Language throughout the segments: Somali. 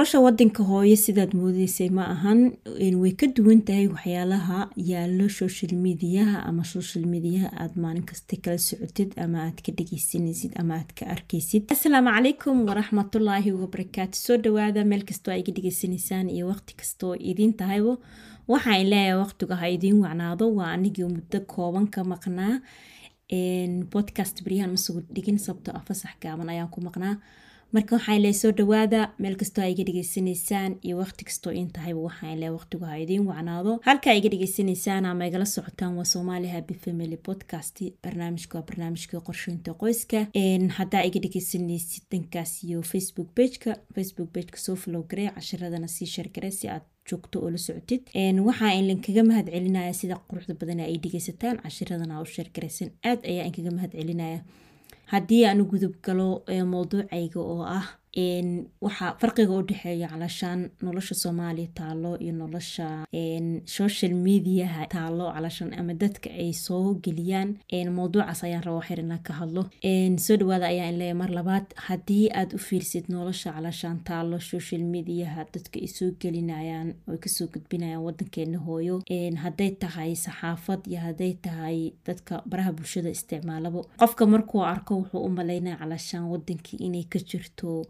nolosha wadanka hooyo sidaad moodeysay ma ahan way ka duwan tahay waxyaalaha yaalo social mediaha ama social mediaha aad maalin kasta kala socotid ama aad ka dhegeysanaysid ama aad ka arkaysid. Asalaamu calaykum waraxmatullaahi wabarakaatu. Soo dhawaada meel kastoo ay ga dhegeysanaysaan iyo waqti kastoo idiin tahaybo waxaan leeyahay waqtiga ha idiin wacnaado. Waa anigii muddo kooban ka maqnaa podcast baryahan masugu dhigin sababtoo ah fasax gaaban ayaan ku maqnaa marka waxaan leey soo dhawaada meel kastoo ay iga dhegeysanaysaan iyo waqti kastoo in tahayba waxaan leey waqtigu ha idiin wacnaado. Halka iga dhegeysanaysaan ama igala socotaan waa somali happy family podcast. Barnaamijka waa barnaamijka qorsheynta qoyska. Haddaa iga dhegeysanaysid dhankaas iyo facebook pageka. Facebook pageka soo flow garee cashiradana sii shargare si aad joogto oo la socotid. Waxaa idinkaga mahad celinaya sida quruxda badan ay dhegeysataan cashiradana u sheergaraysan aad ayaa inkaga mahad celinaya haddii aan u gudub galo mowduucayga oo ah waxaa farqiga u dhexeeya calashaan nolosha soomaaliya taalo iyo nolosha social mediaha taalo calashaan ama dadka ay soo geliyaan mowduucaas ayaan rabaa waxyar inaan ka hadlo. Soo dhawaada ayaa in leeyahay. Mar labaad haddii aad u fiirsid nolosha calashaan taalo social mediaha dadka ay soo gelinayaan oo ka soo gudbinayaan wadankeena hooyo hadday tahay saxaafad iyo hadday tahay dadka baraha bulshada isticmaalabo qofka markuu arko wuxuu u malaynaya calashaan wadankii inay ka jirto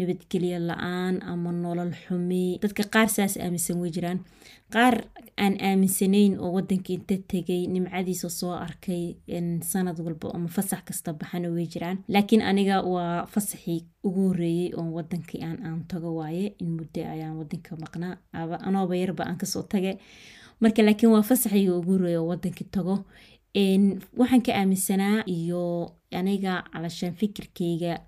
nabadgelyo la'aan ama nolol xumi. Dadka qaar saas aaminsan way jiraan. Qaar aan aaminsanayn oo wadanka inta tegay nimcadiisa soo arkay sanad walba ama fasax kasta baxana way jiraan. Laakiin aniga waa fasaxii ugu horeeyey oo wadankii aan aan tago waaye. In muddo ayaan wadanka maqnaa. Anooba yarba aan ka soo tage marka laakiin waa fasaxii ugu horeeyey oo wadankii tago waxaan ka aaminsanaa iyo aniga calashaan fikirkeyga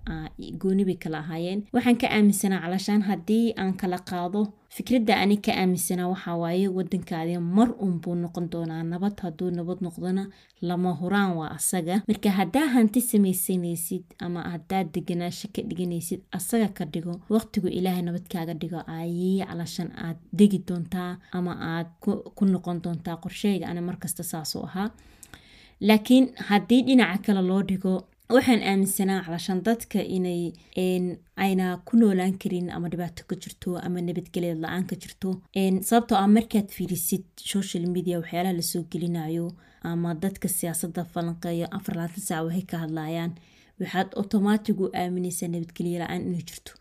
gooni bay kala ahaayeen. Waxaan ka aaminsanaa calashaan haddii aan kala qaado fikradda ani ka aaminsanaa waxaa waaye wadankaadi mar unbuu noqon doonaa nabad hadduu nabad noqdona lama huraan waa asaga. Marka haddaa hanti samaysanaysid ama haddaad deganaasho ka dhiganaysid asaga ka dhigo waqtigu ilaahay nabadkaaga dhigo ayey calashaan aad degi doontaa ama aad ku noqon doontaa qorsheyga ani markasta saasuu ahaa laakiin haddii dhinaca kale loo dhigo waxaan aaminsanaa calashaan dadka inay ayna ku noolaan karin ama dhibaato ka jirto ama nabadgelyad la'aan ka jirto. Sababtoo ah markaad fiirisid social media waxyaalaha la soo gelinayo ama dadka siyaasadda falanqeeyo afar laatan saac waxay ka hadlayaan waxaad otomaatig u aaminaysaa nabadgelyo la'aan inay jirto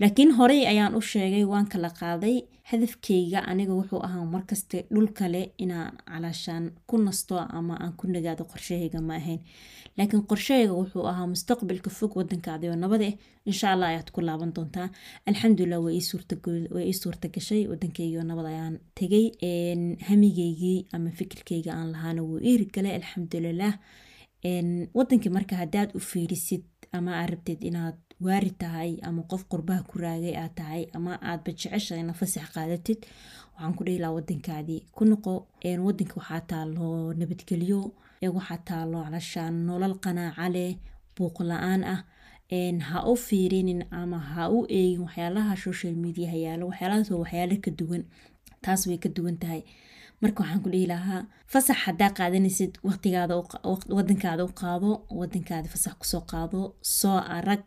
laakiin horey ayaan u sheegay waan kala qaaday hadafkeyga aniga wuxuu ahaa markaste dhul kale inaan calaashaan ku nasto ama aan ku nagaado qorshahayga ma ahayn. Laakiin qorshahayga wuxuu ahaa mustaqbalka fog wadankaadi oo nabad eh. Insha allah ayaad ku laaban doontaa. Alxamdulilah way ii suurta gashay wadankeygi oo nabad ayaan tegay. Hamigeygii ama fikirkeyga aan lahaana wuu iirigalay alxamdulilah wadankii marka haddaad u fiirisid ama aad rabteed inaad waari tahay ama qof qurbaha ku raagay aad tahay ama aadba jecesha ina fasax qaadatid waxaan ku dhihi lahaa wadankaadii ku noqo wadanka waxaa taalo nabadgelyo waxaa taalo calashaan nolol qanaaca leh buuq la'aan ah ha u fiirinin ama ha u eegin waxyaalaha social media hayaalo waxyaalahaas waxyaalo ka duwan taas way ka duwan tahay. Marka waxaan ku dhihi lahaa fasax haddaa qaadanaysid waqtigaada wadankaada u qaado wadankaada fasax ku soo qaado soo arag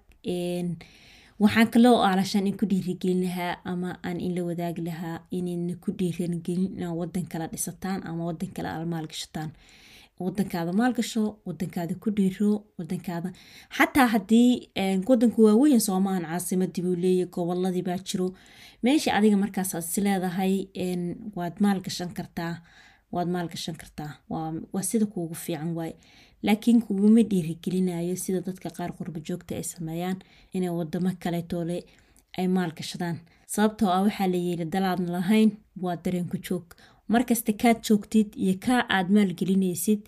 waxaan kaloo alashaan in ku dhiirigelin lahaa ama aan in la wadaagi lahaa inayna ku dhiiragelin inaa wadan kala dhisataan ama wadan kale aad maalgashataan wadankaada maalgasho wadankaada ku dhiiro wadankaada xataa haddii wadanku waaweyn soomahan caasimadii buu leeyahy goboladii baa jiro. Meesha adiga markaas aad is leedahay waad maalgashan kartaa waad maalgashan kartaa. Waa sida kuugu fiican waaye laakiin kuguma dhiirigelinayo sida dadka qaar qurba joogta ay sameeyaan inay wadamo kaleetoole ay maalgashadaan. Sababtoo ah waxaa la yeeli dalaadna lahayn waa dareenku joog. Markasta kaad joogtid iyo kaa aad maalgelinaysid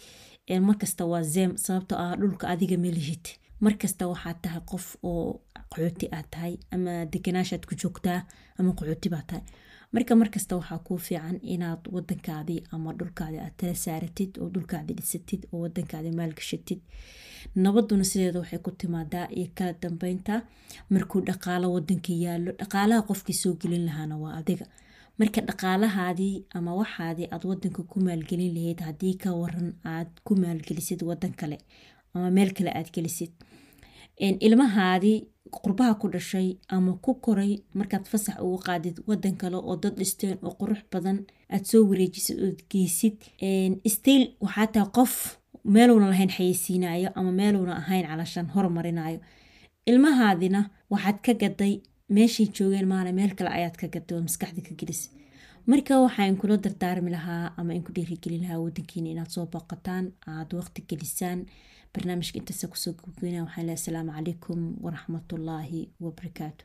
markasta waa zeem. Sababtoo ah dhulka adiga melihid markasta waxaad tahay qof oo qaxooti aad tahay ama deganaashaad ku joogtaa ama qaxooti baa tahay. Marka markasta waxaa kuu fiican inaad wadankaadii ama dhulkaadii aad tala saaratid oo dhulkaadii dhisatid oo wadankaadii maalgashatid nabaduna sideeda waxay ku timaadaa iyo kala dambeynta markuu dhaqaalo wadanka yaallo dhaqaalaha qofkii soo gelin lahaana waa adiga. Marka dhaqaalahaadii ama waxaadii aad wadanka ku maalgelin lahayd haddii ka waran aad ku maalgelisid wadan kale ama meel kale aad gelisid. Ilmahaadii qurbaha ku dhashay ama ku koray markaad fasax ugu qaadid wadan kale oo dad dhisteen oo qurux badan aad soo wareejisid ood geysid. Stiil waxaa tahay qof meeluuna lahayn xayeysiinayo ama meeluuna ahayn calashan hormarinayo ilmahaadina waxaad ka gaday meeshay joogeen maana meel kale ayaad ka gaday oo maskaxda ka gelis. Marka waxaan kula dardaarmi lahaa ama in ku dhiirigelin lahaa wadankiina inaad soo booqataan aad waqti gelisaan barnaamijka intaasa ku soo gabgeyna waxaan lehay asalaamu calaykum waraxmatullaahi wabarakaatu